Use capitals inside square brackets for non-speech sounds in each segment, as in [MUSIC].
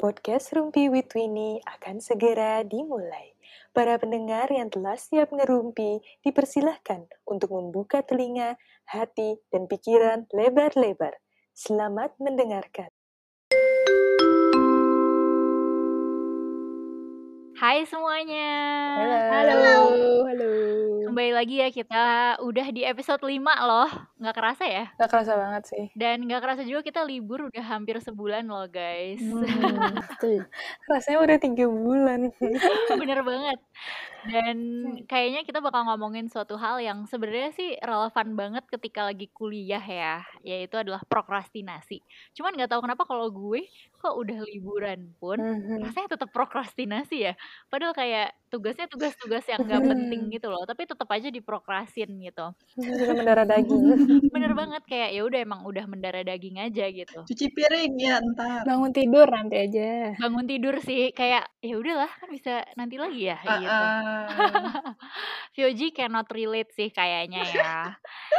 Podcast Rumpi with Winnie akan segera dimulai. Para pendengar yang telah siap ngerumpi, dipersilahkan untuk membuka telinga, hati, dan pikiran lebar-lebar. Selamat mendengarkan. Hai semuanya. Halo. halo. Kembali lagi ya kita udah di episode 5 loh. Nggak kerasa ya? Gak kerasa banget sih. Dan nggak kerasa juga kita libur udah hampir sebulan loh guys. Hmm. [LAUGHS] Rasanya udah tiga bulan. Bener banget. Dan kayaknya kita bakal ngomongin suatu hal yang sebenarnya sih relevan banget ketika lagi kuliah ya, yaitu adalah prokrastinasi. Cuman nggak tahu kenapa kalau gue kok udah liburan pun Mhm. rasanya tetap prokrastinasi ya. Padahal kayak tugasnya tugas-tugas yang nggak penting gitu loh, tapi tetap aja diprokrasin gitu. Sudah mendarah daging. Bener banget kayak ya udah emang udah mendarah daging aja gitu. Cuci piring ya ntar. Bangun tidur nanti aja. Bangun tidur sih kayak ya udahlah kan bisa nanti lagi ya Ah, gitu. ah. Fioji [LAUGHS] cannot relate sih kayaknya ya. [LAUGHS]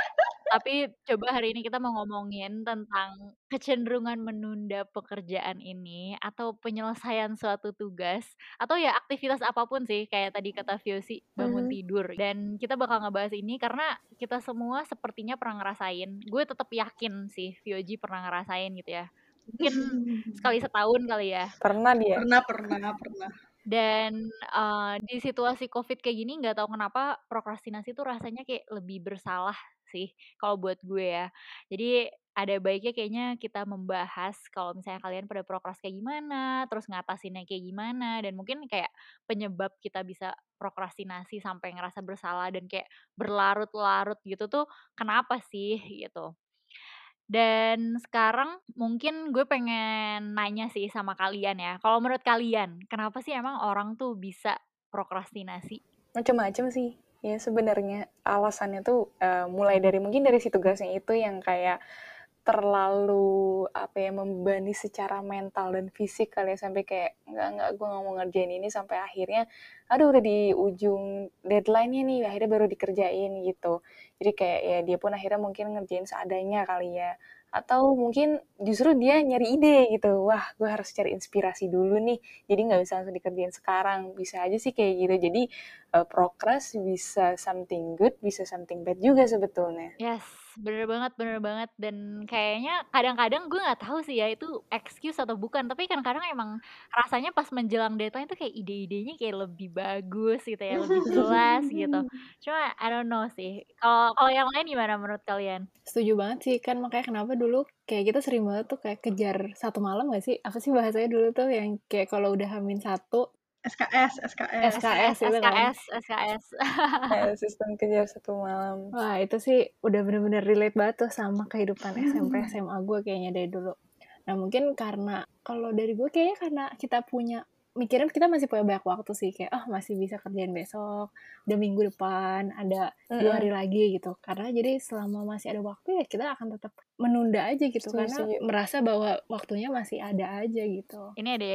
Tapi coba hari ini kita mau ngomongin tentang kecenderungan menunda pekerjaan ini atau penyelesaian suatu tugas atau ya aktivitas apa pun sih kayak tadi kata Fiosi bangun Mhm. tidur dan kita bakal ngebahas ini karena kita semua sepertinya pernah ngerasain. Gue tetap yakin sih Fioji pernah ngerasain gitu ya. Mungkin sekali [LAUGHS] setahun kali ya. Pernah dia. pernah pernah pernah. Dan eh, di situasi COVID kayak gini nggak tahu kenapa prokrastinasi tuh rasanya kayak lebih bersalah sih kalau buat gue ya. Jadi ada baiknya kayaknya kita membahas kalau misalnya kalian pada prokras kayak gimana, terus ngatasinnya kayak gimana, dan mungkin kayak penyebab kita bisa prokrastinasi sampai ngerasa bersalah dan kayak berlarut-larut gitu tuh kenapa sih gitu. Dan sekarang mungkin gue pengen nanya sih sama kalian ya. Kalau menurut kalian, kenapa sih emang orang tuh bisa prokrastinasi? Macem-macem sih. Ya sebenarnya alasannya tuh eh, mulai dari mungkin dari si tugasnya itu yang kayak terlalu apa ya membebani secara mental dan fisik kali ya sampai kayak nggak nggak gue nggak mau ngerjain ini sampai akhirnya aduh udah di ujung deadline-nya nih akhirnya baru dikerjain gitu. Jadi kayak ya dia pun akhirnya mungkin ngerjain seadanya kali ya atau mungkin justru dia nyari ide gitu. Wah gue harus cari inspirasi dulu nih. Jadi nggak bisa langsung dikerjain sekarang. Bisa aja sih kayak gitu. Jadi uh, progress bisa something good bisa something bad juga sebetulnya. Yes, bener banget, bener banget. Dan kayaknya kadang-kadang gue nggak tahu sih ya itu excuse atau bukan. Tapi kadang-kadang emang rasanya pas menjelang deadline tuh kayak ide-idenya kayak lebih bagus gitu ya, lebih jelas gitu. [LAUGHS] Cuma I don't know sih. Kalau kalau yang lain gimana menurut kalian? Setuju banget sih kan makanya kenapa dulu kayak kita sering banget tuh kayak kejar satu malam gak sih? Apa sih bahasanya dulu tuh yang kayak kalau udah hamin satu SKS SKS. SKS kan. SKS, SKS. Kayak [LAUGHS] sistem kejar satu malam Wah itu sih udah bener-bener relate banget tuh sama kehidupan SMP SMA gue kayaknya dari dulu. Nah mungkin karena kalau dari gue kayaknya karena kita punya mikirin kita masih punya banyak waktu sih kayak ah masih bisa kerjain besok, udah minggu depan ada dua hari lagi gitu. Karena jadi selama masih ada waktu ya kita akan tetap menunda aja gitu Setuju, karena setuju. merasa bahwa waktunya masih ada aja gitu. Ini ada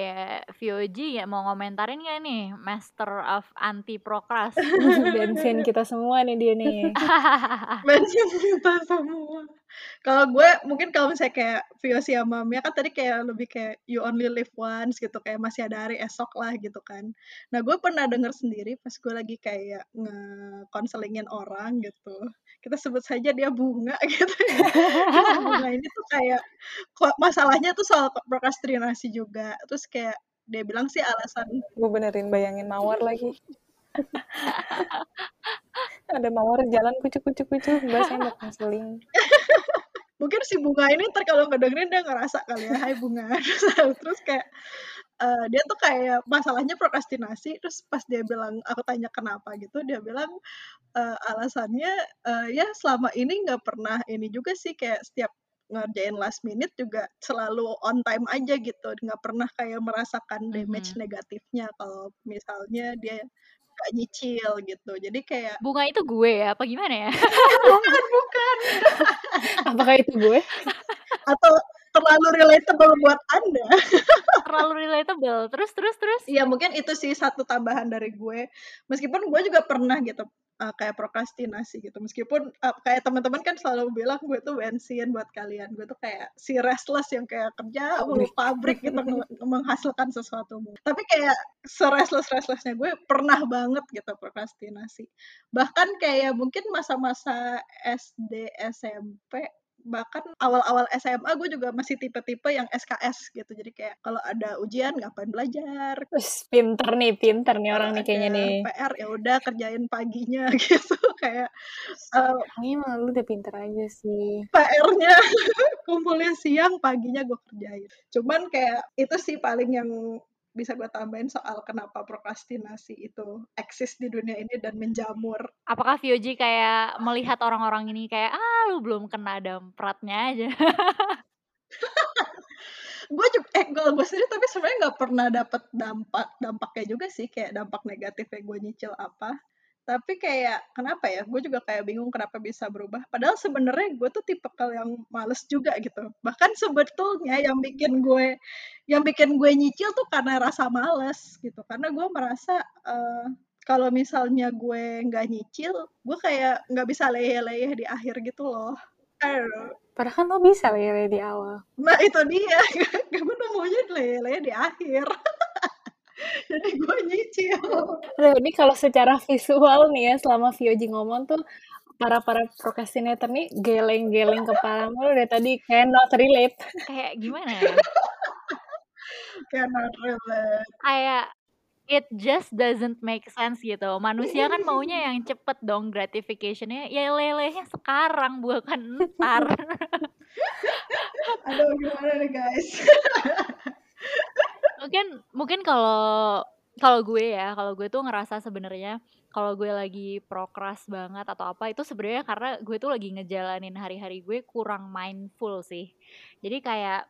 Vioji ya mau ngomentarin gak nih Master of Anti Prokras? [LAUGHS] Bensin kita semua nih dia nih. [LAUGHS] Bensin kita semua. Kalau gue mungkin kalau misalnya kayak Viosi sama Mia kan tadi kayak lebih kayak you only live once gitu kayak masih ada hari esok lah gitu kan. Nah gue pernah denger sendiri pas gue lagi kayak nge-counselingin orang gitu. Kita sebut saja dia bunga [LAUGHS] gitu ya. Nah, bunga ini tuh kayak masalahnya tuh soal prokrastinasi juga. Terus kayak dia bilang sih alasan gue benerin bayangin mawar lagi ada mawar jalan kucuk kucuk kucuk bahasanya mau counseling mungkin si bunga ini ntar kalau ngedengerin dia ngerasa kali ya hai bunga terus, [LAUGHS] terus kayak eh, dia tuh kayak masalahnya prokrastinasi terus pas dia bilang aku tanya kenapa gitu dia bilang eh, alasannya eh, ya selama ini nggak pernah ini juga sih kayak setiap ngerjain last minute juga selalu on time aja gitu nggak pernah kayak merasakan damage Mhm. negatifnya kalau misalnya dia nggak nyicil gitu jadi kayak Bunga itu gue ya, apa gimana ya? [LAUGHS] bukan bukan Apakah itu gue? [LAUGHS] atau terlalu relatable buat anda [LAUGHS] terlalu relatable. Terus terus terus. Iya mungkin itu sih satu tambahan dari gue. Meskipun gue juga pernah gitu uh, kayak prokrastinasi gitu. Meskipun uh, kayak teman-teman kan selalu bilang gue tuh bensin buat kalian. Gue tuh kayak si restless yang kayak kerja mulu pabrik gitu menghasilkan sesuatu. Tapi kayak se-restless restlessnya gue pernah banget gitu prokrastinasi. Bahkan kayak mungkin masa-masa SD SMP bahkan awal-awal SMA gue juga masih tipe-tipe yang SKS gitu. Jadi kayak kalau ada ujian ngapain belajar? Terus pinter nih pinter nih orang nih kayaknya nih. PR ya udah kerjain paginya [LAUGHS] gitu. Kayak uh, Ini malah lu udah pinter aja sih. PR-nya [LAUGHS] kumpulnya siang paginya gue kerjain. Cuman kayak itu sih paling yang bisa gue tambahin soal kenapa prokrastinasi itu eksis di dunia ini dan menjamur. Apakah Vioji kayak melihat orang-orang ini kayak ah lu belum kena dampratnya aja. [LAUGHS] gue juga eh gue gue sendiri tapi sebenarnya nggak pernah dapat dampak dampaknya juga sih kayak dampak negatifnya gue nyicil apa tapi kayak kenapa ya? Gue juga kayak bingung kenapa bisa berubah. Padahal sebenarnya gue tuh tipe yang males juga gitu. Bahkan sebetulnya yang bikin gue yang bikin gue nyicil tuh karena rasa males gitu. Karena gue merasa uh, kalau misalnya gue nggak nyicil gue kayak nggak bisa leyeh-leyeh di akhir gitu loh. Padahal kan lo bisa leyeh di awal. Nah itu dia, [LAUGHS] gue maunya leyeh-leyeh di akhir. [LAUGHS] jadi gue nyicil. Aduh, ini kalau secara visual nih ya selama Vioji ngomong tuh para para procrastinator nih geleng-geleng kepala mulu dari tadi kayak not relate. Kayak gimana ya? [LAUGHS] Kayak not relate. Kayak it just doesn't make sense gitu. Manusia kan maunya yang cepet dong gratificationnya. Ya lelehnya sekarang bukan ntar. [LAUGHS] Aduh gimana nih guys mungkin mungkin kalau kalau gue ya kalau gue tuh ngerasa sebenarnya kalau gue lagi prokras banget atau apa itu sebenarnya karena gue tuh lagi ngejalanin hari-hari gue kurang mindful sih jadi kayak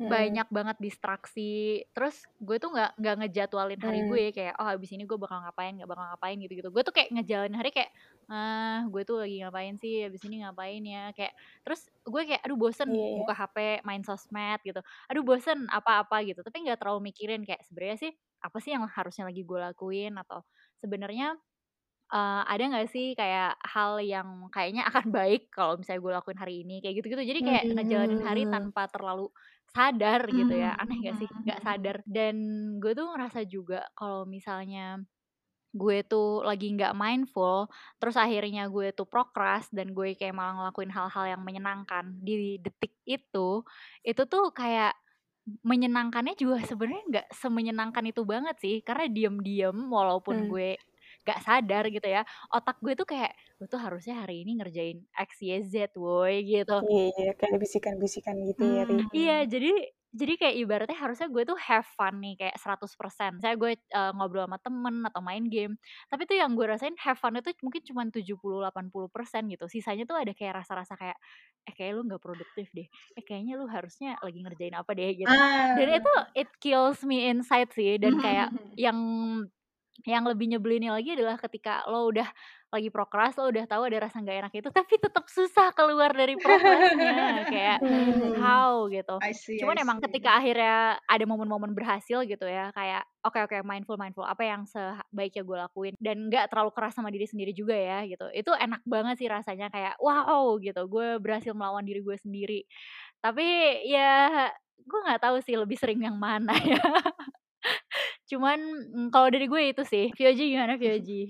hmm. banyak banget distraksi terus gue tuh nggak nggak ngejadwalin hari hmm. gue kayak oh habis ini gue bakal ngapain nggak bakal ngapain gitu gitu gue tuh kayak ngejalanin hari kayak ah gue tuh lagi ngapain sih habis ini ngapain ya? Kayak terus gue kayak aduh bosen yeah. Iya. buka hp main sosmed gitu. Aduh bosen apa-apa gitu. Tapi nggak terlalu mikirin kayak sebenarnya sih apa sih yang harusnya lagi gue lakuin? Atau sebenarnya uh, ada nggak sih kayak hal yang kayaknya akan baik kalau misalnya gue lakuin hari ini? Kayak gitu-gitu. Jadi kayak hmm. ngejalanin hari tanpa terlalu sadar gitu ya. Aneh gak sih? nggak sadar. Dan gue tuh ngerasa juga kalau misalnya gue tuh lagi nggak mindful terus akhirnya gue tuh prokras dan gue kayak malah ngelakuin hal-hal yang menyenangkan. Di detik itu itu tuh kayak menyenangkannya juga sebenarnya nggak semenyenangkan itu banget sih karena diem-diem walaupun hmm. gue gak sadar gitu ya otak gue tuh kayak gue tuh harusnya hari ini ngerjain X Y Z woi gitu. Iya, iya kayak bisikan-bisikan gitu ya, hmm, ya iya jadi jadi kayak ibaratnya harusnya gue tuh have fun nih kayak 100% saya gue uh, ngobrol sama temen atau main game tapi tuh yang gue rasain have fun itu mungkin cuma 70-80% gitu. Sisanya tuh ada kayak rasa-rasa kayak eh kayak lu nggak produktif deh. Eh kayaknya lu harusnya lagi ngerjain apa deh gitu. Dan itu it kills me inside sih dan kayak [LAUGHS] yang yang lebih nyebelinnya lagi adalah ketika lo udah lagi prokras lo udah tahu ada rasa nggak enak itu tapi tetap susah keluar dari prokrasnya kayak hmm. how gitu. See, cuman emang ketika akhirnya ada momen-momen berhasil gitu ya kayak oke okay, oke okay, mindful mindful apa yang sebaiknya gue lakuin dan nggak terlalu keras sama diri sendiri juga ya gitu. Itu enak banget sih rasanya kayak wow gitu gue berhasil melawan diri gue sendiri. Tapi ya gue nggak tahu sih lebih sering yang mana ya Cuman, mmm, kalau dari gue itu sih. Vioji gimana Vioji?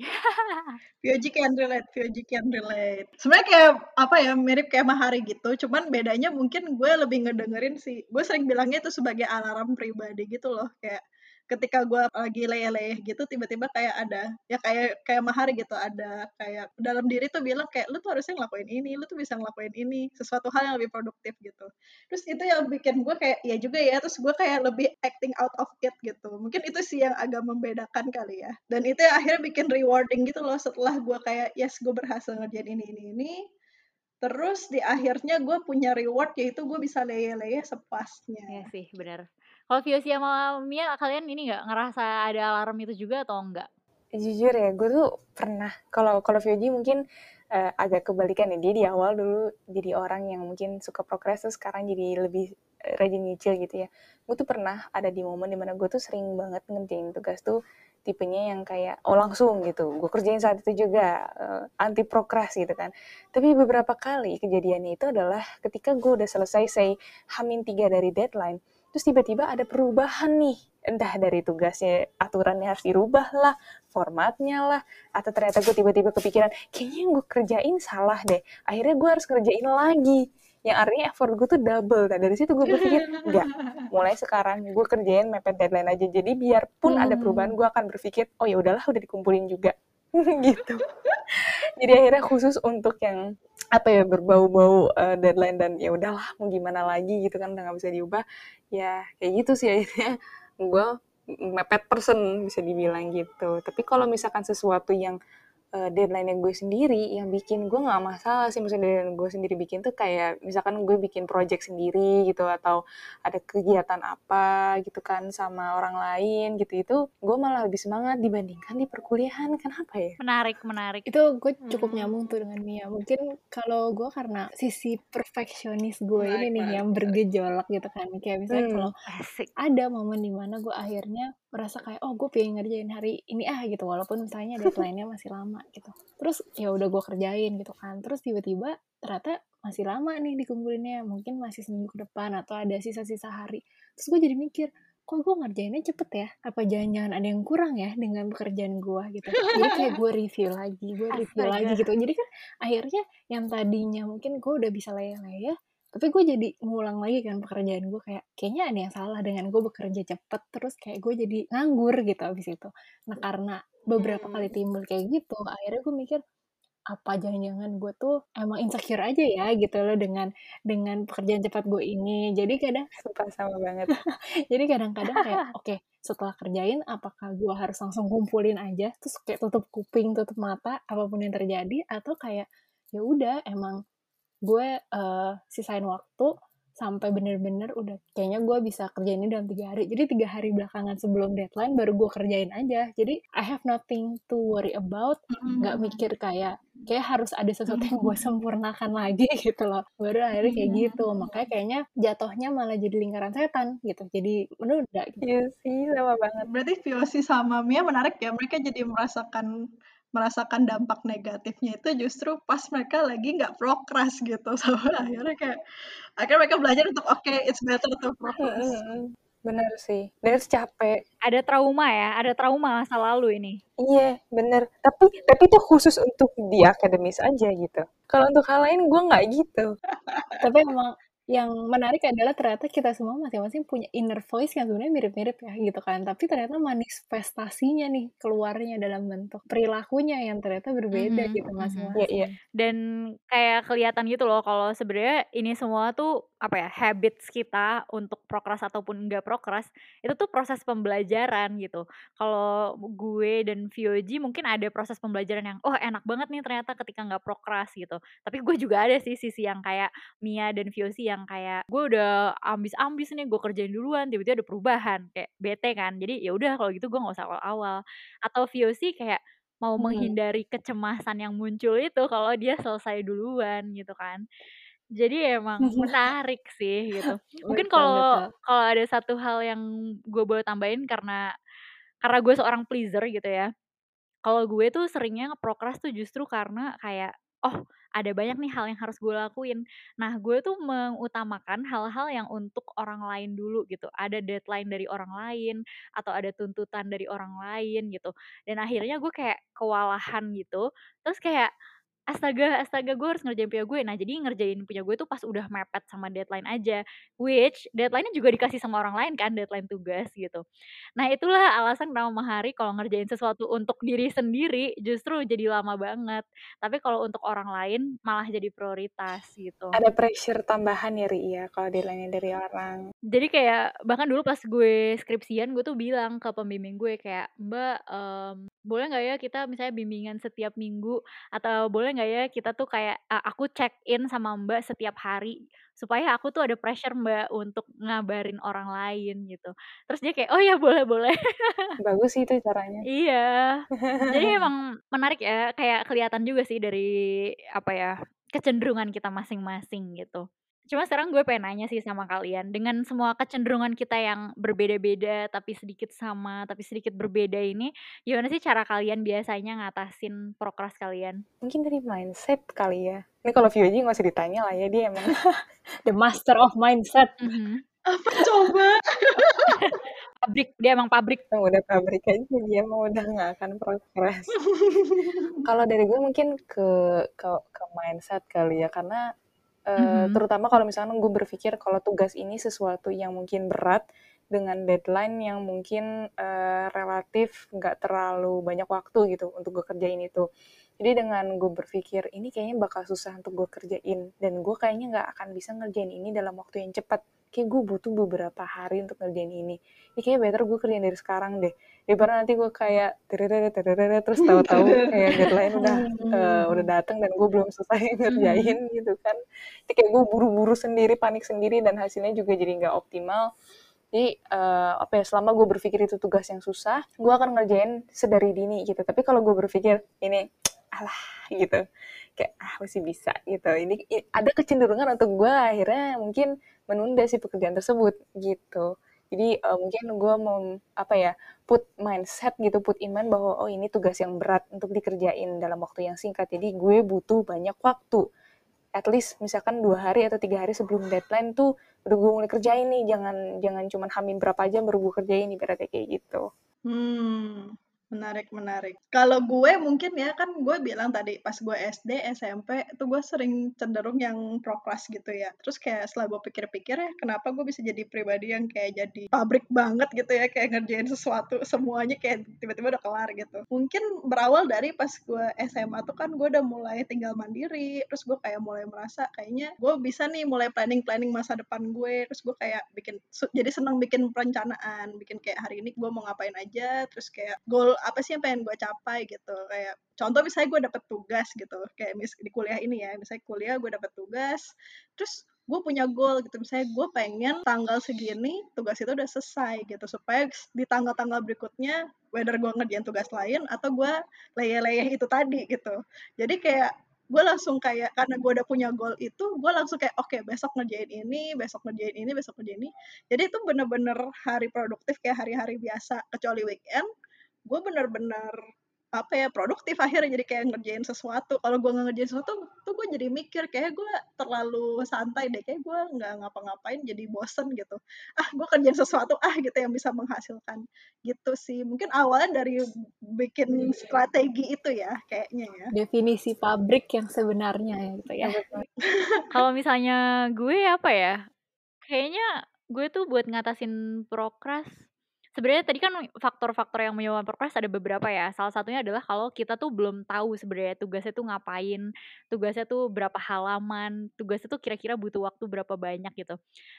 Vioji [LAUGHS] can relate Vioji can relate. Sebenarnya kayak, apa ya, mirip kayak Mahari gitu, cuman bedanya mungkin gue lebih ngedengerin sih gue sering bilangnya itu sebagai alarm pribadi gitu loh, kayak ketika gue lagi leleh-leleh gitu tiba-tiba kayak ada ya kayak kayak mahar gitu ada kayak dalam diri tuh bilang kayak lu tuh harusnya ngelakuin ini lu tuh bisa ngelakuin ini sesuatu hal yang lebih produktif gitu. Terus itu yang bikin gue kayak ya juga ya terus gue kayak lebih acting out of it gitu. Mungkin itu sih yang agak membedakan kali ya. Dan itu yang akhirnya bikin rewarding gitu loh setelah gue kayak yes gue berhasil ngerjain ini ini ini Terus di akhirnya gue punya reward yaitu gue bisa leye-leye sepuasnya. Iya sih, benar. Kalau Viosi sama Mia kalian ini nggak ngerasa ada alarm itu juga atau enggak? Jujur ya, gue tuh pernah. Kalau kalau Vioji mungkin uh, agak kebalikan ya. Dia di awal dulu jadi orang yang mungkin suka progres, terus sekarang jadi lebih rajin nyicil gitu ya gue tuh pernah ada di momen di mana gue tuh sering banget ngerjain tugas tuh tipenya yang kayak oh langsung gitu. Gue kerjain saat itu juga uh, anti prokras gitu kan. Tapi beberapa kali kejadiannya itu adalah ketika gue udah selesai say hamin tiga dari deadline terus tiba-tiba ada perubahan nih. Entah dari tugasnya aturannya harus dirubah lah formatnya lah atau ternyata gue tiba-tiba kepikiran kayaknya yang gue kerjain salah deh. Akhirnya gue harus kerjain lagi yang artinya effort gue tuh double nah dari situ gue berpikir enggak mulai sekarang gue kerjain mepet deadline aja. Jadi biarpun hmm. ada perubahan gue akan berpikir oh ya udahlah udah dikumpulin juga. [LAUGHS] Gitu. Jadi akhirnya khusus untuk yang apa ya berbau-bau uh, deadline dan ya udahlah mau gimana lagi gitu kan udah nggak bisa diubah ya kayak gitu sih akhirnya. Gue mepet person bisa dibilang gitu. Tapi kalau misalkan sesuatu yang uh, deadline gue sendiri yang bikin gue nggak masalah sih. Maksudnya deadline gue sendiri bikin tuh kayak misalkan gue bikin project sendiri gitu atau ada kegiatan apa gitu kan sama orang lain gitu itu gue malah lebih semangat dibandingkan di perkuliahan. Kenapa ya? Menarik menarik. Itu gue cukup hmm. nyambung tuh dengan Mia. Mungkin kalau gue karena sisi perfeksionis gue ini nih yang bergejolak gitu kan. Kayak misalnya hmm. kalau ada momen di mana gue akhirnya merasa kayak oh gue pengen ngerjain hari ini ah gitu. Walaupun misalnya deadline-nya masih lama gitu. Terus ya udah gue kerjain gitu kan. Terus tiba-tiba ternyata masih lama nih dikumpulinnya. Mungkin masih seminggu ke depan atau ada sisa-sisa hari. Terus gue jadi mikir kok gue ngerjainnya cepet ya? Apa jangan-jangan ada yang kurang ya dengan pekerjaan gue gitu. Jadi kayak gue review lagi gue review lagi gitu. Jadi kan akhirnya yang tadinya mungkin gue udah bisa laya-laya tapi gue jadi ngulang lagi kan pekerjaan gue kayak kayaknya ada yang salah dengan gue bekerja cepet terus kayak gue jadi nganggur gitu abis itu. Nah karena beberapa kali hmm. timbul kayak gitu akhirnya gue mikir apa jangan-jangan gue tuh emang insecure aja ya gitu loh dengan dengan pekerjaan cepat gue ini. Jadi kadang [LAUGHS] suka sama banget. [LAUGHS] jadi kadang-kadang kayak oke okay, setelah kerjain apakah gue harus langsung kumpulin aja? Terus kayak tutup kuping tutup mata apa pun yang terjadi atau kayak ya udah emang gue uh, sisain waktu sampai bener-bener udah kayaknya gue bisa kerjain ini dalam tiga hari jadi tiga hari belakangan sebelum deadline baru gue kerjain aja jadi I have nothing to worry about nggak mm-hmm. mikir kayak kayak harus ada sesuatu yang gue mm-hmm. sempurnakan lagi [LAUGHS] gitu loh baru akhirnya kayak mm-hmm. gitu makanya kayaknya jatuhnya malah jadi lingkaran setan gitu jadi menunda gitu. Iya sih sama banget berarti Viosi sama Mia menarik ya mereka jadi merasakan merasakan dampak negatifnya itu justru pas mereka lagi nggak progress gitu. [LAUGHS] Sampai akhirnya kayak akhirnya mereka belajar untuk oke okay, it's better to progress. Bener sih. Bener capek. Ada trauma ya ada trauma masa lalu ini. Iya bener. Tapi tapi itu khusus untuk di akademis aja gitu. Kalau untuk hal lain gue nggak gitu. [LAUGHS] Tapi emang yang menarik adalah ternyata kita semua masing-masing punya inner voice yang sebenarnya mirip-mirip ya gitu kan tapi ternyata manifestasinya nih keluarnya dalam bentuk perilakunya yang ternyata berbeda mm -hmm. gitu masing-masing yeah, yeah. dan kayak kelihatan gitu loh kalau sebenarnya ini semua tuh apa ya habits kita untuk prokras ataupun enggak prokras itu tuh proses pembelajaran gitu kalau gue dan Vioji mungkin ada proses pembelajaran yang oh enak banget nih ternyata ketika nggak prokras gitu tapi gue juga ada sih sisi yang kayak Mia dan Viosi yang kayak gue udah ambis-ambis nih gue kerjain duluan tiba-tiba ada perubahan kayak bete kan jadi ya udah kalau gitu gue nggak usah awal-awal atau Viosi kayak mau hmm. menghindari kecemasan yang muncul itu kalau dia selesai duluan gitu kan jadi emang [LAUGHS] menarik sih gitu. Mungkin kalau kalau ada satu hal yang gue boleh tambahin karena karena gue seorang pleaser gitu ya. Kalau gue tuh seringnya ngeprokras tuh justru karena kayak oh ada banyak nih hal yang harus gue lakuin. Nah gue tuh mengutamakan hal-hal yang untuk orang lain dulu gitu. Ada deadline dari orang lain atau ada tuntutan dari orang lain gitu. Dan akhirnya gue kayak kewalahan gitu. Terus kayak astaga astaga gue harus ngerjain punya gue. Nah jadi ngerjain punya gue tuh pas udah mepet sama deadline aja. Which deadline-nya juga dikasih sama orang lain kan deadline tugas gitu. Nah itulah alasan kenapa Mahari kalau ngerjain sesuatu untuk diri sendiri justru jadi lama banget. Tapi kalau untuk orang lain malah jadi prioritas gitu. Ada pressure tambahan ya Ri ya kalau deadline dari orang. Jadi kayak bahkan dulu pas gue skripsian gue tuh bilang ke pembimbing gue kayak mbak um, boleh nggak ya kita misalnya bimbingan setiap minggu atau boleh nggak ya kita tuh kayak uh, aku check in sama Mbak setiap hari supaya aku tuh ada pressure Mbak untuk ngabarin orang lain gitu. Terus dia kayak oh ya boleh boleh. Bagus sih itu caranya. [LAUGHS] iya. Jadi [LAUGHS] emang menarik ya kayak kelihatan juga sih dari apa ya kecenderungan kita masing-masing gitu. Cuma sekarang gue pengen nanya sih sama kalian, dengan semua kecenderungan kita yang berbeda-beda tapi sedikit sama, tapi sedikit berbeda ini, gimana sih cara kalian biasanya ngatasin prokras kalian? Mungkin dari mindset kali ya. Ini kalau Vio aja nggak usah ditanya lah ya, dia emang [LAUGHS] The master of mindset. Mhm. Apa coba? [LAUGHS] Pabrik, dia emang pabrik. Emang udah pabrik aja dia mau udah nggak akan progres. [LAUGHS] Kalau dari gue mungkin ke ke ke mindset kali ya, karena eh, Mhm. terutama kalau misalnya gue berpikir kalau tugas ini sesuatu yang mungkin berat dengan deadline yang mungkin eh, relatif nggak terlalu banyak waktu gitu untuk gue kerjain itu. Jadi dengan gue berpikir ini kayaknya bakal susah untuk gue kerjain dan gue kayaknya nggak akan bisa ngerjain ini dalam waktu yang cepat. Kayak gue butuh beberapa hari untuk ngerjain ini. Ini kayaknya better gue kerjain dari sekarang deh. Daripada nanti gue kayak terus tahu-tahu [LAUGHS] kayak deadline udah eh, udah datang dan gue belum selesai ngerjain gitu kan. Jadi kayak gue buru-buru sendiri, panik sendiri dan hasilnya juga jadi nggak optimal. Jadi eh, apa ya selama gue berpikir itu tugas yang susah, gue akan ngerjain sedari dini gitu. Tapi kalau gue berpikir ini alah gitu, kayak ah masih bisa gitu. Ini ada kecenderungan untuk gue akhirnya mungkin menunda si pekerjaan tersebut gitu. Jadi eh, mungkin gue mau apa ya put mindset gitu, put in mind bahwa oh ini tugas yang berat untuk dikerjain dalam waktu yang singkat. Jadi gue butuh banyak waktu at least misalkan dua hari atau tiga hari sebelum deadline tuh udah gue mulai kerjain nih jangan jangan cuman hamin berapa jam baru gue kerjain ibaratnya kayak gitu Hmm, menarik menarik. Kalau gue mungkin ya kan gue bilang tadi pas gue SD, SMP tuh gue sering cenderung yang prokras gitu ya. Terus kayak setelah gue pikir-pikir ya kenapa gue bisa jadi pribadi yang kayak jadi pabrik banget gitu ya kayak ngerjain sesuatu semuanya kayak tiba-tiba udah kelar gitu. Mungkin berawal dari pas gue SMA tuh kan gue udah mulai tinggal mandiri, terus gue kayak mulai merasa kayaknya gue bisa nih mulai planning-planning masa depan gue, terus gue kayak bikin jadi senang bikin perencanaan, bikin kayak hari ini gue mau ngapain aja, terus kayak goal apa sih yang pengen gue capai gitu, kayak contoh misalnya gue dapet tugas gitu, kayak mis di kuliah ini ya, misalnya kuliah gue dapet tugas, terus gue punya goal gitu, misalnya gue pengen tanggal segini tugas itu udah selesai gitu, supaya di tanggal-tanggal berikutnya whether gue ngerjain tugas lain atau gue leyeh-leyeh itu tadi gitu. Jadi kayak gue langsung kayak karena gue udah punya goal itu gue langsung kayak oke besok ngerjain ini besok ngerjain ini besok ngerjain ini. Jadi itu bener-bener hari produktif kayak hari-hari biasa kecuali weekend gue bener-bener apa ya produktif akhirnya jadi kayak ngerjain sesuatu. Kalau gue nggak ngerjain sesuatu tuh gue jadi mikir kayak gue terlalu santai deh kayak gue nggak ngapa-ngapain jadi bosen gitu. Ah gue kerjain sesuatu ah gitu yang bisa menghasilkan. Gitu sih. Mungkin awalnya dari bikin strategi itu ya kayaknya ya. Definisi pabrik yang sebenarnya ya gitu ya. [LAUGHS] Kalau misalnya gue apa ya? Kayaknya gue tuh buat ngatasin prokras sebenarnya tadi kan faktor-faktor yang menyebabkan prokras ada beberapa ya. Salah satunya adalah kalau kita tuh belum tahu sebenarnya tugasnya tuh ngapain, tugasnya tuh berapa halaman, tugasnya tuh kira-kira butuh waktu berapa banyak gitu.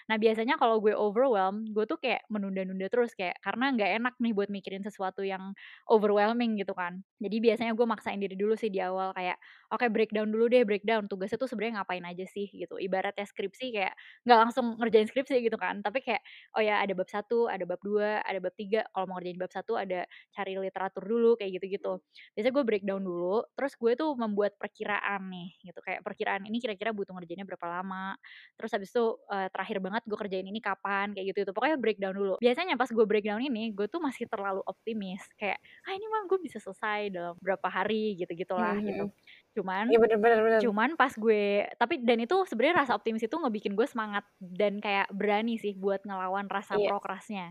Nah, biasanya kalau gue overwhelm, gue tuh kayak menunda-nunda terus kayak karena nggak enak nih buat mikirin sesuatu yang overwhelming gitu kan. Jadi biasanya gue maksain diri dulu sih di awal kayak oke breakdown dulu deh breakdown tugasnya tuh sebenarnya ngapain aja sih gitu. Ibaratnya skripsi kayak nggak langsung ngerjain skripsi gitu kan, tapi kayak oh ya ada bab satu, ada bab dua, ada bab tiga. Kalau mau ngerjain bab satu ada cari literatur dulu kayak gitu-gitu. Biasanya gue breakdown dulu, terus gue tuh membuat perkiraan nih gitu kayak perkiraan ini kira-kira butuh ngerjainnya berapa lama. Terus habis itu eh, terakhir banget gue kerjain ini kapan kayak gitu itu. Pokoknya breakdown dulu. Biasanya pas gue breakdown ini, gue tuh masih terlalu optimis kayak ah ini mah gue bisa selesai dalam berapa hari gitu-gitulah Hmm, gitu. Cuman iya bener-bener bener. Cuman pas gue tapi dan itu sebenarnya rasa optimis itu ngebikin gue semangat dan kayak berani sih buat ngelawan rasa Iya. prokrasnya.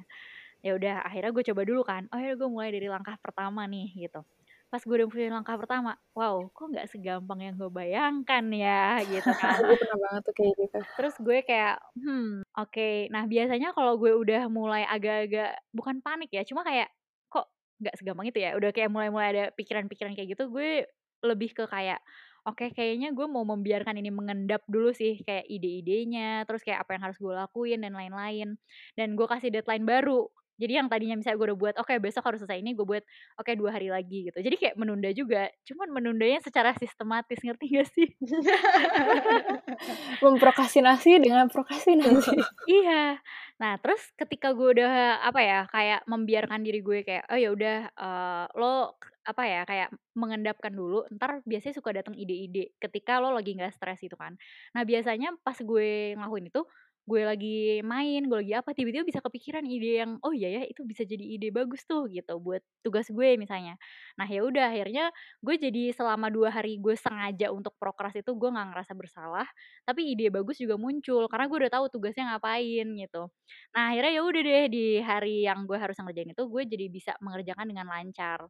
Ya udah akhirnya gue coba dulu kan. Oh ya gue mulai dari langkah pertama nih gitu. Pas gue udah punya langkah pertama, wow, kok nggak segampang yang gue bayangkan ya gitu [LAUGHS] kan. gue pernah banget tuh kayak gitu Terus gue kayak, hmm, oke. Nah biasanya kalau gue udah mulai agak-agak bukan panik ya, cuma kayak kok nggak segampang itu ya. Udah kayak mulai-mulai ada pikiran-pikiran kayak gitu, gue lebih ke kayak oke kayaknya gue mau membiarkan ini mengendap dulu sih kayak ide-idenya, terus kayak apa yang harus gue lakuin dan lain-lain. Dan gue kasih deadline baru. Jadi yang tadinya misalnya gue udah buat oke besok harus selesai ini, gue buat oke dua hari lagi gitu. Jadi kayak menunda juga, cuman menundanya secara sistematis ngerti gak sih? [LAUGHS] Memprokrastinasi dengan prokrastinasi. [LAUGHS] Iya. Nah, terus ketika gue udah apa ya, kayak membiarkan diri gue kayak oh ya udah eh, lo apa ya kayak mengendapkan dulu ntar biasanya suka datang ide-ide ketika lo lagi nggak stres gitu kan. Nah biasanya pas gue ngelakuin itu gue lagi main, gue lagi apa, tiba-tiba bisa kepikiran ide yang oh iya ya itu bisa jadi ide bagus tuh gitu buat tugas gue misalnya. Nah ya udah akhirnya gue jadi selama dua hari gue sengaja untuk prokras itu gue nggak ngerasa bersalah, tapi ide bagus juga muncul karena gue udah tahu tugasnya ngapain gitu. Nah akhirnya ya udah deh di hari yang gue harus ngerjain itu gue jadi bisa mengerjakan dengan lancar.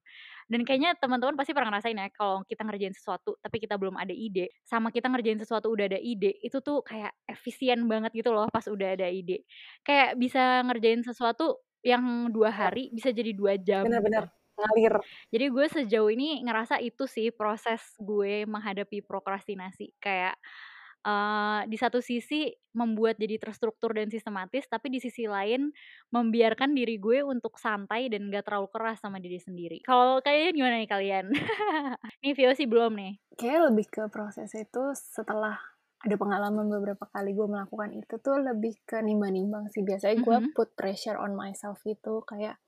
Dan kayaknya teman-teman pasti pernah ngerasain ya kalau kita ngerjain sesuatu tapi kita belum ada ide, sama kita ngerjain sesuatu udah ada ide, itu tuh kayak efisien banget gitu loh pas udah ada ide. Kayak bisa ngerjain sesuatu yang dua hari bisa jadi dua jam. Bener-bener gitu. ngalir. Jadi gue sejauh ini ngerasa itu sih proses gue menghadapi prokrastinasi. Kayak uh, di satu sisi membuat jadi terstruktur dan sistematis, tapi di sisi lain membiarkan diri gue untuk santai dan gak terlalu keras sama diri sendiri. Kalau kalian gimana nih kalian? [LAUGHS] nih Vio sih belum nih. Kayak lebih ke proses itu setelah ada pengalaman beberapa kali gue melakukan itu tuh lebih ke nimbang-nimbang sih. Biasanya gue mm -hmm. put pressure on myself itu kayak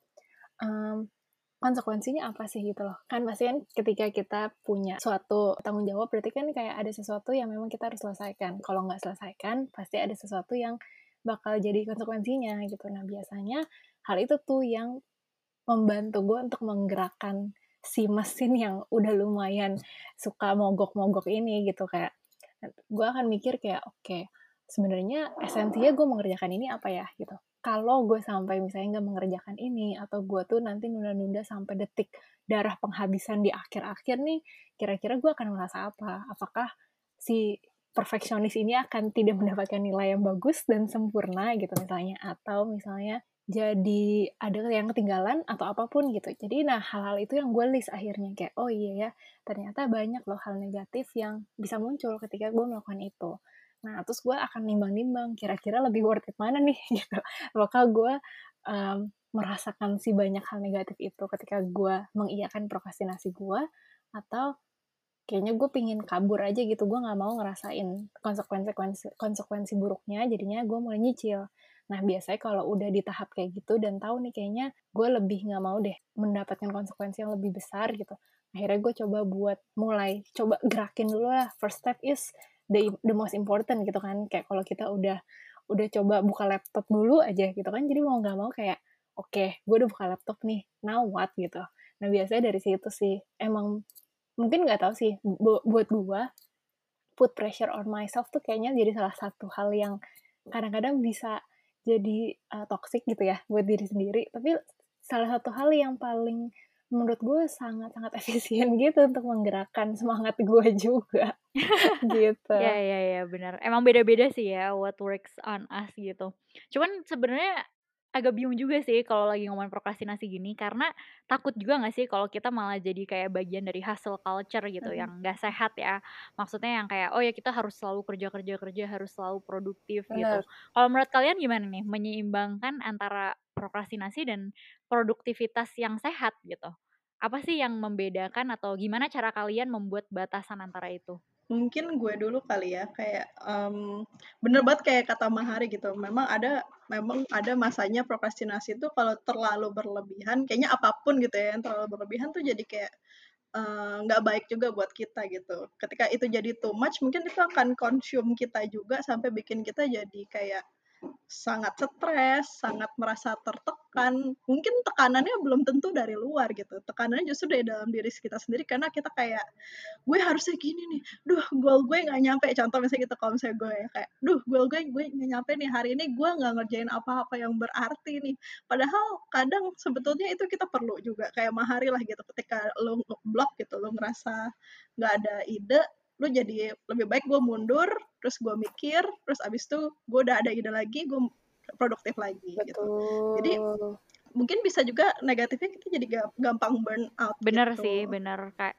um, konsekuensinya apa sih gitu loh kan pasti kan ketika kita punya suatu tanggung jawab berarti kan kayak ada sesuatu yang memang kita harus selesaikan kalau nggak selesaikan pasti ada sesuatu yang bakal jadi konsekuensinya gitu nah biasanya hal itu tuh yang membantu gue untuk menggerakkan si mesin yang udah lumayan suka mogok-mogok ini gitu kayak gue akan mikir kayak oke okay, sebenarnya esensinya gue mengerjakan ini apa ya? Gitu. Kalau gue sampai misalnya nggak mengerjakan ini atau gue tuh nanti nunda-nunda sampai detik darah penghabisan di akhir-akhir nih kira-kira gue akan merasa apa? Apakah si perfeksionis ini akan tidak mendapatkan nilai yang bagus dan sempurna gitu misalnya? Atau misalnya jadi ada yang ketinggalan atau apa pun gitu. Jadi nah hal-hal itu yang gue list akhirnya kayak oh iya ya ternyata banyak loh hal negatif yang bisa muncul ketika gue melakukan itu. Nah, terus gue akan nimbang-nimbang kira-kira lebih worth it mana nih [LAUGHS] gitu. Apakah gue um, merasakan si banyak hal negatif itu ketika gue mengiyakan prokrastinasi gue atau kayaknya gue pingin kabur aja gitu gue nggak mau ngerasain konsekuensi konsekuensi buruknya jadinya gue mulai nyicil nah biasanya kalau udah di tahap kayak gitu dan tahu nih kayaknya gue lebih nggak mau deh mendapatkan konsekuensi yang lebih besar gitu. Akhirnya gue coba buat mulai coba gerakin dulu lah. First step is the the most important gitu kan. Kayak kalau kita udah udah coba buka laptop dulu aja gitu kan. Jadi mau nggak mau kayak oke okay, gue udah buka laptop nih now what? gitu. Nah biasanya dari situ sih emang mungkin nggak tahu sih bu buat gue put pressure on myself tuh kayaknya jadi salah satu hal yang kadang-kadang bisa jadi uh, toxic gitu ya buat diri sendiri tapi salah satu hal yang paling menurut gue sangat-sangat [LAUGHS] efisien gitu untuk menggerakkan semangat gue [LAUGHS] juga gitu. Ya ya ya benar. Emang beda-beda sih ya what works on us gitu. Cuman sebenarnya agak bingung juga sih kalau lagi ngomongin prokrastinasi gini karena takut juga gak sih kalau kita malah jadi kayak bagian dari hustle culture gitu hmm. yang gak sehat ya maksudnya yang kayak oh ya kita harus selalu kerja kerja kerja harus selalu produktif Bener. gitu kalau menurut kalian gimana nih menyeimbangkan antara prokrastinasi dan produktivitas yang sehat gitu apa sih yang membedakan atau gimana cara kalian membuat batasan antara itu mungkin gue dulu kali ya kayak um, bener banget kayak kata Mahari gitu memang ada memang ada masanya prokrastinasi itu kalau terlalu berlebihan kayaknya apa pun gitu ya yang terlalu berlebihan tuh jadi kayak nggak uh, baik juga buat kita gitu. Ketika itu jadi too much mungkin itu akan consume kita juga sampai bikin kita jadi kayak sangat stres, sangat merasa tertekan. Mungkin tekanannya belum tentu dari luar gitu. Tekanannya justru dari dalam diri kita sendiri karena kita kayak gue harusnya gini nih. Duh, goal gue nggak nyampe. Contoh misalnya gitu kalau misalnya gue ya kayak, duh, goal gue gue nggak nyampe nih hari ini gue nggak ngerjain apa-apa yang berarti nih. Padahal kadang sebetulnya itu kita perlu juga kayak mahari lah gitu. Ketika lo blok gitu, lo ngerasa nggak ada ide, lu jadi lebih baik gue mundur terus gue mikir terus abis itu gue udah ada ide lagi gue produktif lagi gitu. Betul. gitu jadi mungkin bisa juga negatifnya kita jadi gampang burn out bener gitu. sih bener kayak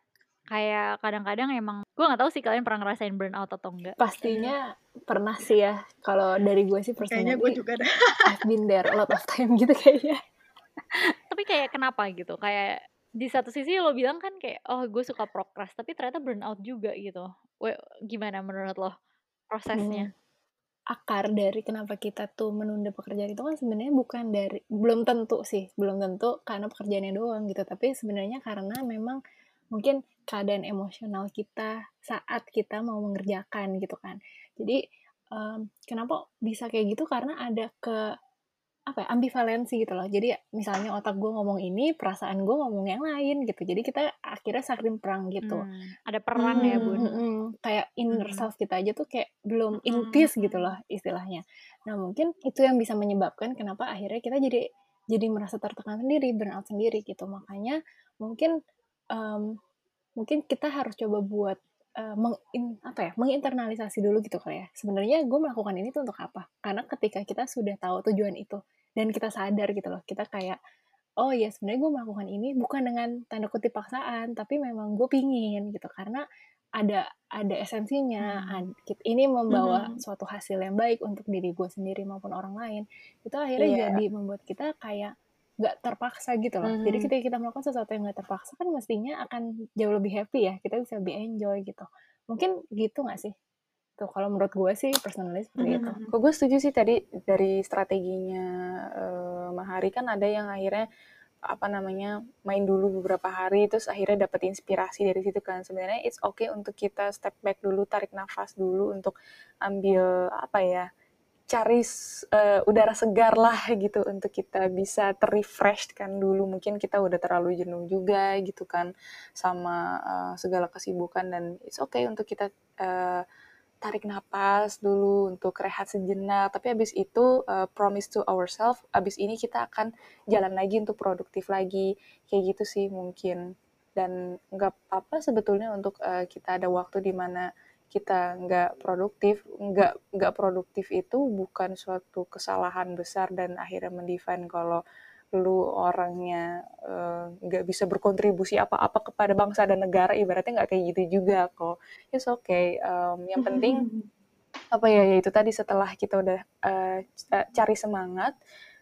kayak kadang-kadang emang gue nggak tahu sih kalian pernah ngerasain burn out atau enggak pastinya pernah sih ya kalau dari gue sih kayaknya gue juga dah I've been there a lot of time gitu kayaknya tapi kayak kenapa gitu kayak di satu sisi lo bilang kan kayak oh gue suka prokras tapi ternyata burnout juga gitu. We, gimana menurut lo prosesnya? Hmm. akar dari kenapa kita tuh menunda pekerjaan itu kan sebenarnya bukan dari belum tentu sih belum tentu karena pekerjaannya doang gitu tapi sebenarnya karena memang mungkin keadaan emosional kita saat kita mau mengerjakan gitu kan. Jadi um, kenapa bisa kayak gitu? Karena ada ke apa ya ambivalensi gitu loh. Jadi misalnya otak gue ngomong ini perasaan gue ngomong yang lain gitu. Jadi kita akhirnya saling perang gitu. Hmm, ada perang hmm, ya bun. hmm, hmm, kayak inner hmm. self kita aja tuh kayak belum hmm. in peace gitu loh istilahnya. Nah mungkin itu yang bisa menyebabkan kenapa akhirnya kita jadi jadi merasa tertekan sendiri burnout sendiri gitu. Makanya mungkin um, mungkin kita harus coba buat uh, meng, apa ya menginternalisasi dulu gitu kali ya. Sebenarnya gue melakukan ini tuh untuk apa? Karena ketika kita sudah tahu tujuan itu dan kita sadar gitu loh kita kayak oh ya sebenarnya gue melakukan ini bukan dengan tanda kutip paksaan tapi memang gue pingin gitu karena ada ada esensinya hmm. ini membawa hmm. suatu hasil yang baik untuk diri gue sendiri maupun orang lain itu akhirnya yeah. jadi membuat kita kayak nggak terpaksa gitu loh. Mm -hmm. Jadi ketika kita melakukan sesuatu yang nggak terpaksa kan mestinya akan jauh lebih happy ya. Kita bisa lebih enjoy gitu. Mungkin gitu nggak sih? Tuh kalau menurut gue sih personally seperti mm -hmm. itu. Kok gue setuju sih tadi dari strateginya uh, Mahari kan ada yang akhirnya apa namanya main dulu beberapa hari terus akhirnya dapat inspirasi dari situ kan sebenarnya it's okay untuk kita step back dulu tarik nafas dulu untuk ambil apa ya cari uh, udara segar lah gitu untuk kita bisa terrefresh kan dulu mungkin kita udah terlalu jenuh juga gitu kan sama uh, segala kesibukan dan it's okay untuk kita uh, tarik napas dulu untuk rehat sejenak. Tapi abis itu uh, promise to ourselves abis ini kita akan jalan lagi untuk produktif lagi. Kayak gitu sih mungkin. Dan nggak apa-apa sebetulnya untuk uh, kita ada waktu di mana kita nggak produktif. Nggak nggak produktif itu bukan suatu kesalahan besar dan akhirnya mendefine kalau lu orangnya nggak uh, bisa berkontribusi apa-apa kepada bangsa dan negara ibaratnya nggak kayak gitu juga kok. It's okay um, yang penting apa ya, ya itu tadi setelah kita udah uh, cari semangat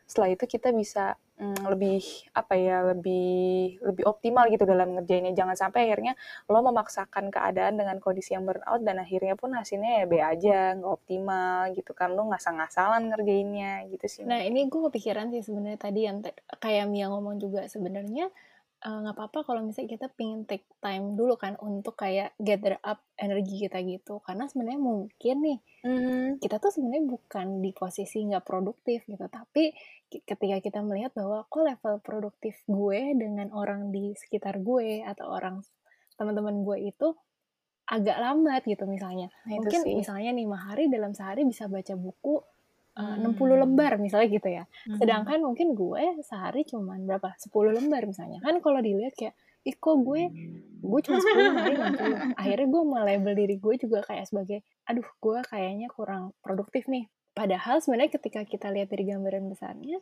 setelah itu kita bisa hmm, lebih apa ya lebih lebih optimal gitu dalam ngerjainnya. Jangan sampai akhirnya lo memaksakan keadaan dengan kondisi yang burnout dan akhirnya pun hasilnya ya be aja nggak optimal gitu kan. Lo ngasal-ngasalan ngerjainnya gitu sih nah ini gue kepikiran sih sebenarnya tadi yang kayak Mia ngomong juga. Sebenarnya nggak uh, apa-apa kalau misalnya kita pengen take time dulu kan untuk kayak gather up energi kita gitu karena sebenarnya mungkin nih mm-hmm. kita tuh sebenarnya bukan di posisi nggak produktif gitu tapi ketika kita melihat bahwa kok level produktif gue dengan orang di sekitar gue atau orang teman-teman gue itu agak lambat gitu misalnya nah, mungkin sih. misalnya nih Mahari dalam sehari bisa baca buku uh, 60 lembar misalnya gitu ya. Hmm. Sedangkan mungkin gue sehari cuman berapa? 10 lembar misalnya. Kan kalau dilihat kayak ih kok gue gue cuma 10 hari 60. [LAUGHS] Akhirnya gue melabel diri gue juga kayak sebagai aduh gue kayaknya kurang produktif nih. Padahal sebenarnya ketika kita lihat dari gambaran besarnya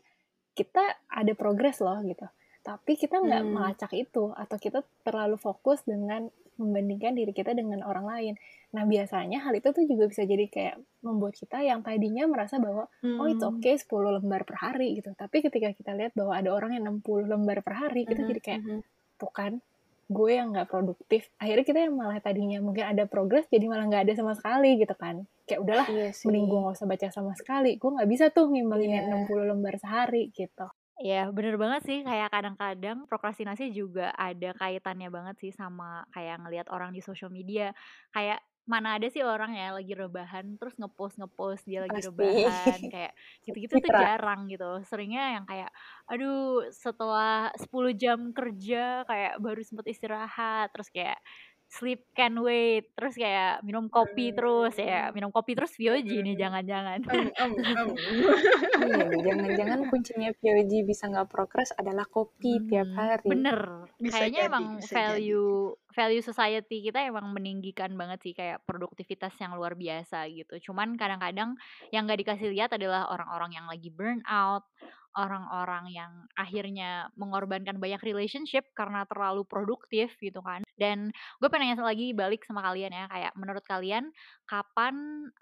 kita ada progres loh gitu. Tapi kita nggak hmm. melacak itu atau kita terlalu fokus dengan membandingkan diri kita dengan orang lain. Nah, biasanya hal itu tuh juga bisa jadi kayak membuat kita yang tadinya merasa bahwa hmm. oh itu oke okay, 10 lembar per hari gitu. Tapi ketika kita lihat bahwa ada orang yang 60 lembar per hari, kita hmm. jadi kayak hmm. tuh kan gue yang nggak produktif. Akhirnya kita yang malah tadinya mungkin ada progres jadi malah nggak ada sama sekali gitu kan. Kayak udahlah, iya mending gue nggak usah baca sama sekali. Gue nggak bisa tuh ngimbangin yeah. 60 lembar sehari gitu. Ya bener banget sih, kayak kadang-kadang prokrastinasi juga ada kaitannya banget sih sama kayak ngelihat orang di sosial media. Kayak mana ada sih orang ya lagi rebahan terus ngepost ngepost dia lagi Pasti. rebahan kayak [LAUGHS] gitu-gitu tuh jarang gitu seringnya yang kayak aduh setelah 10 jam kerja kayak baru sempet istirahat terus kayak sleep can wait. Terus kayak minum kopi terus ya minum kopi terus Vioji nih jangan-jangan. [LAUGHS] Iya jangan-jangan kuncinya Vioji bisa nggak progres adalah kopi hmm, tiap hari. bener. Bisa kayaknya jadi, emang value jadi. value society kita emang meninggikan banget sih kayak produktivitas yang luar biasa gitu. Cuman kadang-kadang yang nggak dikasih lihat adalah orang-orang yang lagi burn out orang-orang yang akhirnya mengorbankan banyak relationship karena terlalu produktif gitu kan. Dan gue pengen nanya lagi balik sama kalian ya, kayak menurut kalian kapan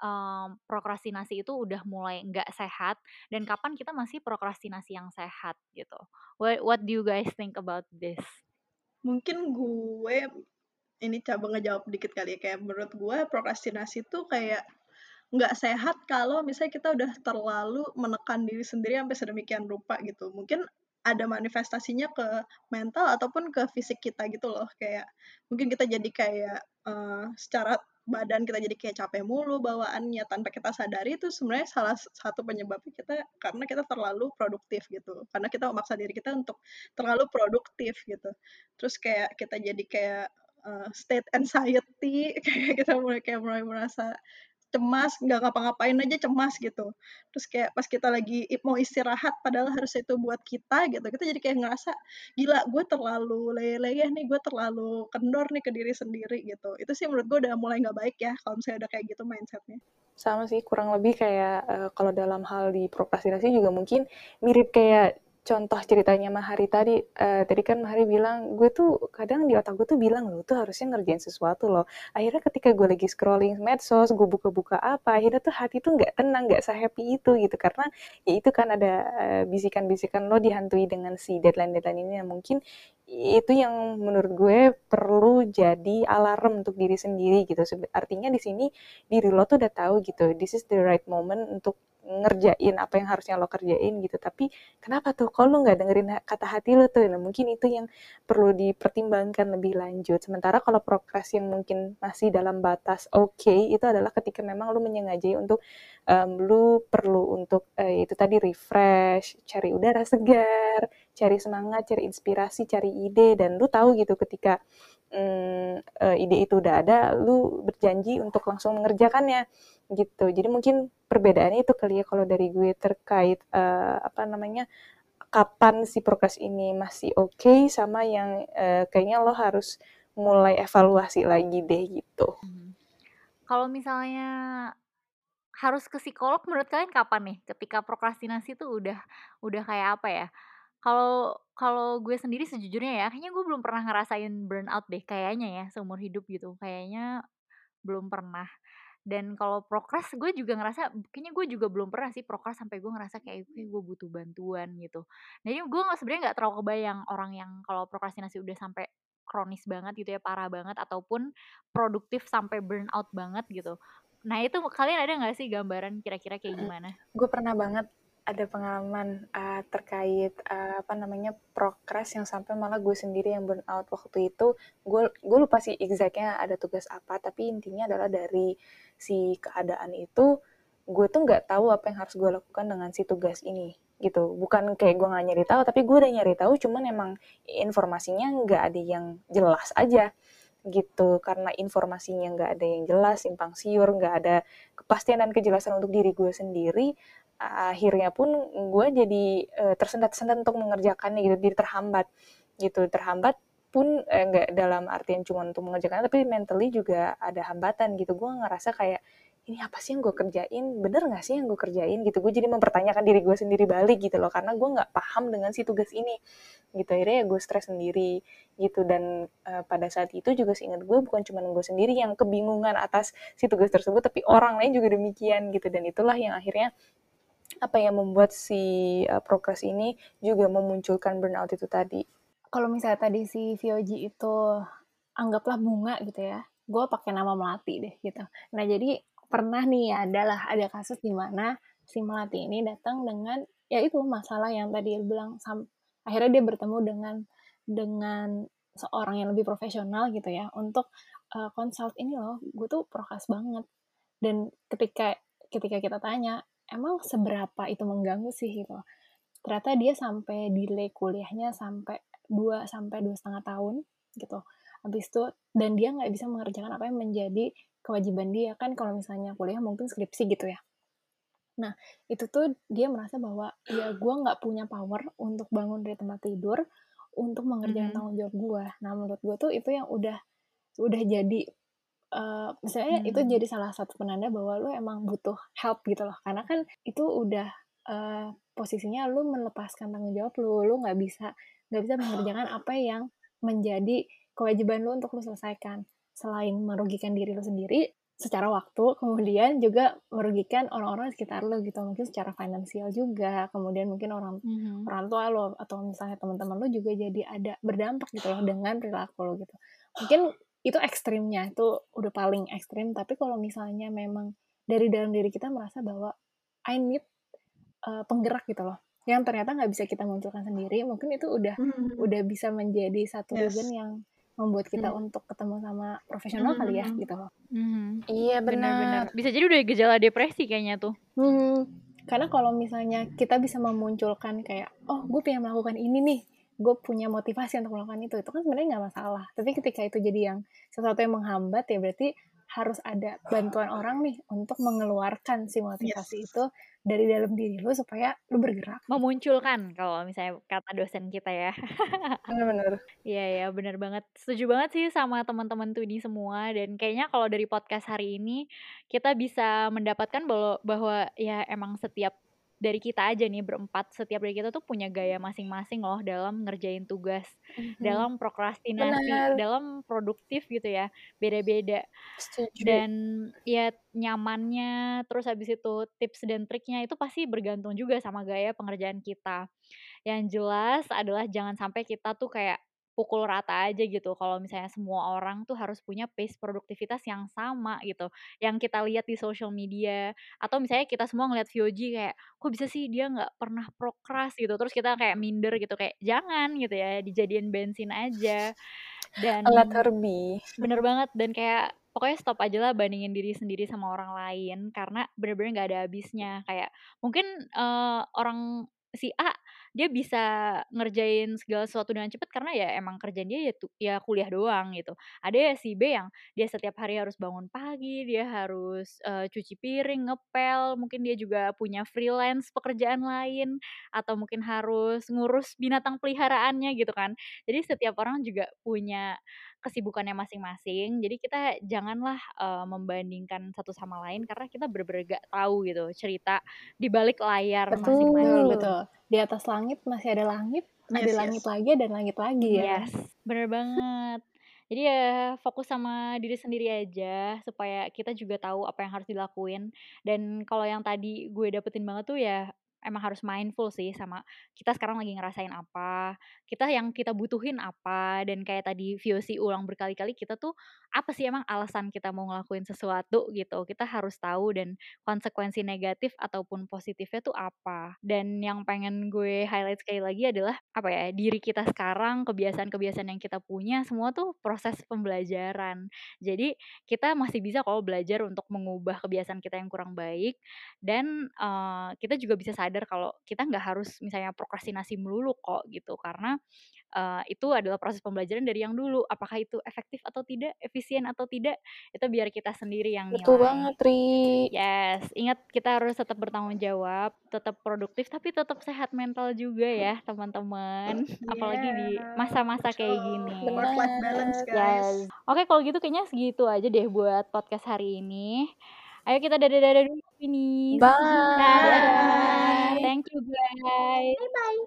um, prokrastinasi itu udah mulai nggak sehat dan kapan kita masih prokrastinasi yang sehat gitu? What, what do you guys think about this? Mungkin gue ini coba ngejawab dikit kali ya kayak menurut gue prokrastinasi tuh kayak nggak sehat kalau misalnya kita udah terlalu menekan diri sendiri sampai sedemikian rupa gitu. Mungkin ada manifestasinya ke mental ataupun ke fisik kita gitu loh. Kayak mungkin kita jadi kayak uh, secara badan kita jadi kayak capek mulu bawaannya tanpa kita sadari itu sebenarnya salah satu penyebabnya kita karena kita terlalu produktif gitu karena kita memaksa diri kita untuk terlalu produktif gitu terus kayak kita jadi kayak uh, state anxiety [LAUGHS] kayak kita mulai kayak mulai merasa cemas nggak ngapa-ngapain aja cemas gitu. Terus kayak pas kita lagi mau istirahat padahal harus itu buat kita gitu kita jadi kayak ngerasa gila gue terlalu lele ya nih gue terlalu kendor nih ke diri sendiri gitu. Itu sih menurut gue udah mulai nggak baik ya kalau misalnya udah kayak gitu mindsetnya. Sama sih kurang lebih kayak uh, kalau dalam hal di prokrastinasi juga mungkin mirip kayak contoh ceritanya Mahari tadi, uh, tadi kan Mahari bilang, gue tuh kadang di otak gue tuh bilang, lu tuh harusnya ngerjain sesuatu loh. Akhirnya ketika gue lagi scrolling medsos, gue buka-buka apa, akhirnya tuh hati tuh nggak tenang, nggak sehappy itu gitu. Karena ya itu kan ada bisikan bisikan-bisikan lo dihantui dengan si deadline-deadline ini yang mungkin itu yang menurut gue perlu jadi alarm untuk diri sendiri gitu. Artinya di sini diri lo tuh udah tahu gitu, this is the right moment untuk ngerjain apa yang harusnya lo kerjain gitu. Tapi kenapa tuh? Kalau lo nggak dengerin kata hati lo tuh? Nah mungkin itu yang perlu dipertimbangkan lebih lanjut. Sementara kalau progres yang mungkin masih dalam batas oke okay, itu adalah ketika memang lo menyengajai untuk um, lo perlu untuk uh, itu tadi refresh cari udara segar cari semangat cari inspirasi cari ide. Dan lo tahu gitu ketika um, ide itu udah ada lo berjanji untuk langsung mengerjakannya gitu jadi mungkin perbedaannya itu kali ya kalau dari gue terkait uh, apa namanya kapan si progres ini masih oke okay sama yang uh, kayaknya lo harus mulai evaluasi lagi deh gitu. Hmm. Kalau misalnya harus ke psikolog menurut kalian kapan nih? Ketika prokrastinasi tuh udah udah kayak apa ya? Kalau kalau gue sendiri sejujurnya ya, kayaknya gue belum pernah ngerasain burnout deh kayaknya ya seumur hidup gitu. Kayaknya belum pernah dan kalau prokras gue juga ngerasa kayaknya gue juga belum pernah sih prokras sampai gue ngerasa kayak gue butuh bantuan gitu. Nah ini gue nggak sebenarnya nggak terlalu kebayang orang yang kalau prokrastinasi udah sampai kronis banget gitu ya parah banget ataupun produktif sampai burnout banget gitu. Nah itu kalian ada nggak sih gambaran kira-kira kayak gimana? gue pernah banget ada pengalaman uh, terkait uh, apa namanya prokres yang sampai malah gue sendiri yang burn out. Waktu itu gue gue lupa sih exactnya ada tugas apa tapi intinya adalah dari si keadaan itu gue tuh nggak tahu apa yang harus gue lakukan dengan si tugas ini gitu. Bukan kayak gue nggak nyari tahu tapi gue udah nyari tahu cuman emang informasinya nggak ada yang jelas aja gitu. Karena informasinya nggak ada yang jelas simpang siur nggak ada kepastian dan kejelasan untuk diri gue sendiri akhirnya pun gue jadi uh, tersendat-sendat untuk mengerjakannya gitu jadi terhambat gitu. Terhambat pun eh, nggak dalam artian cuma untuk mengerjakannya tapi mentally juga ada hambatan gitu. Gue ngerasa kayak ini apa sih yang gue kerjain? Bener gak sih yang gue kerjain? Gitu. Gue jadi mempertanyakan diri gue sendiri balik gitu loh karena gue nggak paham dengan si tugas ini gitu. Akhirnya ya gue stres sendiri gitu. Dan uh, pada saat itu juga seingat gue bukan cuma gue sendiri yang kebingungan atas si tugas tersebut tapi orang lain juga demikian gitu. Dan itulah yang akhirnya apa yang membuat si uh, progres ini juga memunculkan burnout itu tadi? Kalau misalnya tadi si Vioji itu anggaplah bunga gitu ya, gue pakai nama Melati deh gitu. Nah jadi pernah nih adalah ada kasus di mana si Melati ini datang dengan ya itu masalah yang tadi bilang sam akhirnya dia bertemu dengan dengan seorang yang lebih profesional gitu ya untuk uh, consult ini loh gue tuh prokas banget dan ketika ketika kita tanya emang seberapa itu mengganggu sih gitu. Ternyata dia sampai delay kuliahnya sampai dua sampai dua setengah tahun gitu. Habis itu dan dia nggak bisa mengerjakan apa yang menjadi kewajiban dia. Kan kalau misalnya kuliah mungkin skripsi gitu ya. Nah itu tuh dia merasa bahwa ya gue nggak punya power untuk bangun dari tempat tidur untuk mengerjakan mm -hmm. tanggung jawab gue nah menurut gue tuh itu yang udah udah jadi uh, misalnya hmm. itu jadi salah satu penanda bahwa lo emang butuh help gitu loh. Karena kan itu udah uh, posisinya lo melepaskan tanggung jawab lo lo nggak bisa nggak bisa mengerjakan apa yang menjadi kewajiban lo untuk lo selesaikan. Selain merugikan diri lo sendiri secara waktu kemudian juga merugikan orang-orang di sekitar lo gitu. Mungkin secara finansial juga. Kemudian mungkin orang mm-hmm. orang tua lo atau misalnya teman-teman lo juga jadi ada berdampak gitu loh dengan perilaku lo gitu. Mungkin itu ekstrimnya itu udah paling ekstrim tapi kalau misalnya memang dari dalam diri kita merasa bahwa I need uh, penggerak gitu loh yang ternyata nggak bisa kita munculkan sendiri mungkin itu udah Mhm. udah bisa menjadi satu Yes. reason yang membuat kita Hmm. untuk ketemu sama profesional kali ya Mhm. gitu loh Mhm. Iya Benar-benar. benar. Bisa jadi udah gejala depresi kayaknya tuh. Hmm, karena kalau misalnya kita bisa memunculkan kayak, oh gue pengen melakukan ini nih, gue punya motivasi untuk melakukan itu, itu kan sebenarnya nggak masalah. Tapi ketika itu jadi yang sesuatu yang menghambat ya berarti harus ada bantuan orang nih untuk mengeluarkan si motivasi Yes. itu dari dalam diri lu supaya lu bergerak. Memunculkan kalau misalnya kata dosen kita ya. [LAUGHS] Benar-benar. Iya ya, bener banget. Setuju banget sih sama teman-teman tuh ini semua dan kayaknya kalau dari podcast hari ini kita bisa mendapatkan bahwa bahwa ya emang setiap dari kita aja nih berempat, setiap dari kita tuh punya gaya masing-masing loh dalam ngerjain tugas, Mhm. dalam prokrastinasi, Benar. dalam produktif gitu ya. Beda-beda. Setuju. Dan ya nyamannya, terus habis itu tips dan triknya itu pasti bergantung juga sama gaya pengerjaan kita. Yang jelas adalah jangan sampai kita tuh kayak pukul rata aja gitu. Kalau misalnya semua orang tuh harus punya pace produktivitas yang sama gitu. Yang kita lihat di social media atau misalnya kita semua ngeliat Vioji kayak kok bisa sih dia nggak pernah prokras gitu. Terus kita kayak minder gitu kayak jangan gitu ya dijadiin bensin aja. Dan Let her be. bener banget dan kayak pokoknya stop aja lah bandingin diri sendiri sama orang lain karena bener-bener nggak ada habisnya kayak mungkin eh, orang si A dia bisa ngerjain segala sesuatu dengan cepat karena ya emang kerjaan dia ya, ya kuliah doang gitu. Ada ya si B yang dia setiap hari harus bangun pagi dia harus eh, cuci piring ngepel mungkin dia juga punya freelance pekerjaan lain atau mungkin harus ngurus binatang peliharaannya gitu kan. Jadi setiap orang juga punya kesibukannya masing-masing. Jadi kita janganlah eh, membandingkan satu sama lain karena kita bener-bener gak tahu gitu cerita di balik layar Betul. Betul, masing-masing. betul. Di atas langit masih ada langit, ada Yes, langit yes. lagi, dan langit lagi ya. Yes, bener banget. Jadi ya fokus sama diri sendiri aja supaya kita juga tahu apa yang harus dilakuin. Dan kalau yang tadi gue dapetin banget tuh ya emang harus mindful sih sama kita sekarang lagi ngerasain apa, kita yang kita butuhin apa, dan kayak tadi VOC ulang berkali-kali kita tuh apa sih emang alasan kita mau ngelakuin sesuatu gitu. Kita harus tahu dan konsekuensi negatif ataupun positifnya tuh apa. Dan yang pengen gue highlight sekali lagi adalah apa ya diri kita sekarang, kebiasaan-kebiasaan yang kita punya semua tuh proses pembelajaran. Jadi kita masih bisa kalau belajar untuk mengubah kebiasaan kita yang kurang baik dan eh, kita juga bisa sadar kalau kita nggak harus misalnya prokrastinasi melulu kok gitu karena eh, itu adalah proses pembelajaran dari yang dulu. Apakah itu efektif atau tidak, efisien atau tidak, itu biar kita sendiri yang Betul nilai. banget, Ri. Yes, ingat kita harus tetap bertanggung jawab, tetap produktif, tapi tetap sehat mental juga ya teman-teman. [LAUGHS] Apalagi di Yeah, masa-masa kayak betul. gini. Work life balance guys. Yes. Oke, kalau gitu kayaknya segitu aja deh buat podcast hari ini. Ayo kita dadah-dadah dulu, Finis. Bye. Dadah. Thank you guys. Bye.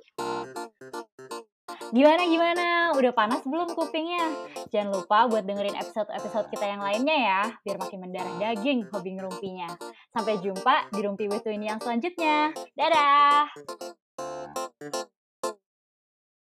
Gimana gimana? Udah panas belum kupingnya? Jangan lupa buat dengerin episode-episode kita yang lainnya ya, biar makin mendarah daging hobi ngerumpinya. Sampai jumpa di Rumpi with Winnie yang selanjutnya. Dadah!